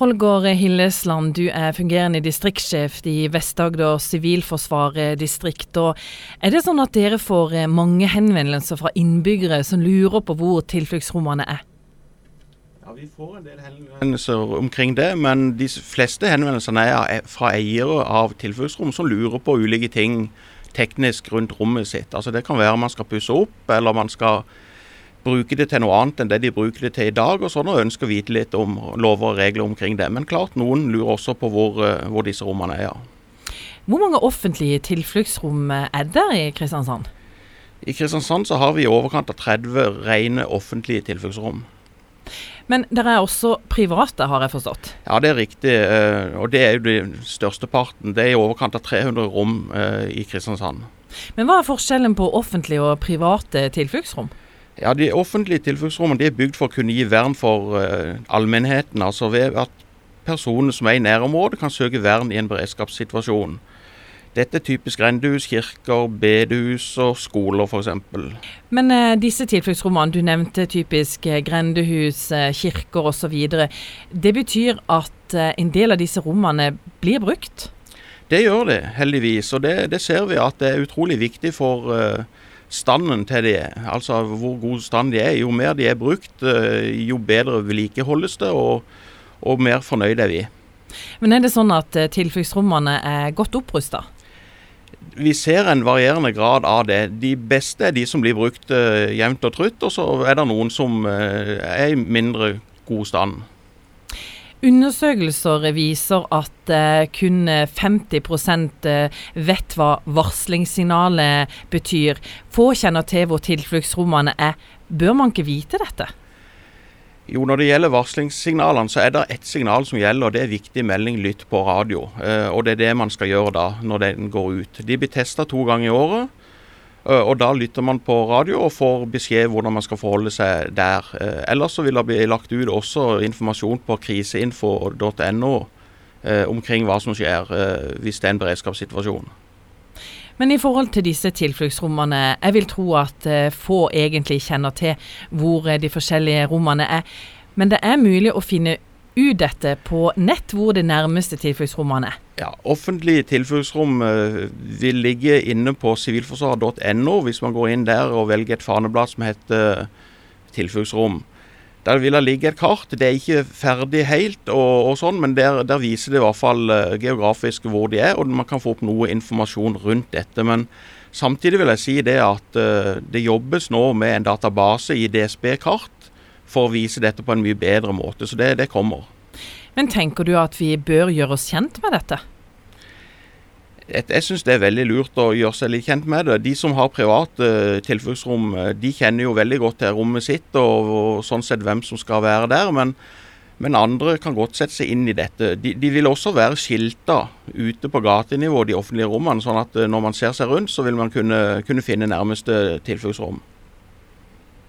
Holger Hillesland, du er fungerende distriktssjef i Vest-Agder sivilforsvarsdistrikt. er det sånn at dere får eh, mange henvendelser fra innbyggere som lurer på hvor tilfluktsrommene er? Ja, Vi får en del henvendelser omkring det, men de fleste henvendelsene er fra eiere av tilfluktsrom som lurer på ulike ting teknisk rundt rommet sitt. Altså Det kan være man skal pusse opp, eller man skal bruke det til noe annet enn det de bruker det til i dag, og sånn, og ønsker å vite litt om lover og regler omkring det. Men klart, noen lurer også på hvor, eh, hvor disse rommene er. ja. Hvor mange offentlige tilfluktsrom er der i Kristiansand? I Kristiansand så har vi i overkant av 30 rene offentlige tilfluktsrom. Men dere er også private, har jeg forstått? Ja, det er riktig. Eh, og det er jo den største parten. Det er i overkant av 300 rom eh, i Kristiansand. Men hva er forskjellen på offentlige og private tilfluktsrom? Ja, De offentlige tilfluktsrommene er bygd for å kunne gi vern for uh, allmennheten. Altså ved at personer som er i nærområdet kan søke vern i en beredskapssituasjon. Dette er typisk grendehus, kirker, bedehus og skoler f.eks. Men eh, disse tilfluktsrommene, du nevnte typisk uh, grendehus, uh, kirker osv. Det betyr at eh, en del av disse rommene blir brukt? Det gjør det, heldigvis. Og det, det ser vi at det er utrolig viktig for uh, standen til de er. Altså hvor god stand de er. Jo mer de er brukt, eh, jo bedre vedlikeholdes det, og, og, mer fornøyd er vi. Men er det sånn at eh, tilfluktsrommene er godt opprusta? Vi ser en varierende grad av det. De beste er de som blir brukt uh, jevnt og trutt, og så er det noen som er i mindre god stand. Undersøkelser viser at uh, kun 50 eh, vet hva varslingssignalet betyr. Få kjenner til hvor tilfluktsrommene er. Bør man ikke vite dette? Jo, Når det gjelder varslingssignalene, så er det ett signal som gjelder. og Det er viktig melding lytt på radio. Og Det er det man skal gjøre da, når den går ut. De blir testa to ganger i året. Eh, og Da lytter man på radio og får beskjed hvordan man skal forholde seg der. Eh, ellers så vil det bli lagt ut også informasjon på kriseinfo.no eh, omkring hva som skjer hvis det er en beredskapssituasjon. Men i forhold til disse tilfluktsrommene, jeg vil tro at få egentlig kjenner til hvor de forskjellige rommene er. Men det er mulig å finne ut dette på nett, hvor det nærmeste tilfluktsrommene er? Ja, Offentlige tilfluktsrom uh, vil ligge inne på sivilforsvaret.no hvis man går inn der og velger et faneblad som heter uh, tilfluktsrom. Der vil det ligge et kart. Det er ikke ferdig helt, og, og sånn, men der, der, viser det i hvert fall uh, geografisk hvor de er, og man kan få opp noe informasjon rundt dette. Men samtidig vil jeg si det at det jobbes nå med en database i DSB-kart for å vise dette på en mye bedre måte. Så det, det kommer. Men tenker du at vi bør gjøre oss kjent med dette? Jeg syns det er veldig lurt å gjøre seg litt kjent med det. De som har private uh, tilfluktsrom, eh, de kjenner jo veldig godt til rommet sitt og, og sånn sett hvem som skal være der. Men, men andre kan godt sette seg inn i dette. De, de vil også være skilta ute på gatenivå, de offentlige rommene. Sånn at uh, når man ser seg rundt, så vil man kunne, kunne finne nærmeste tilfluktsrom.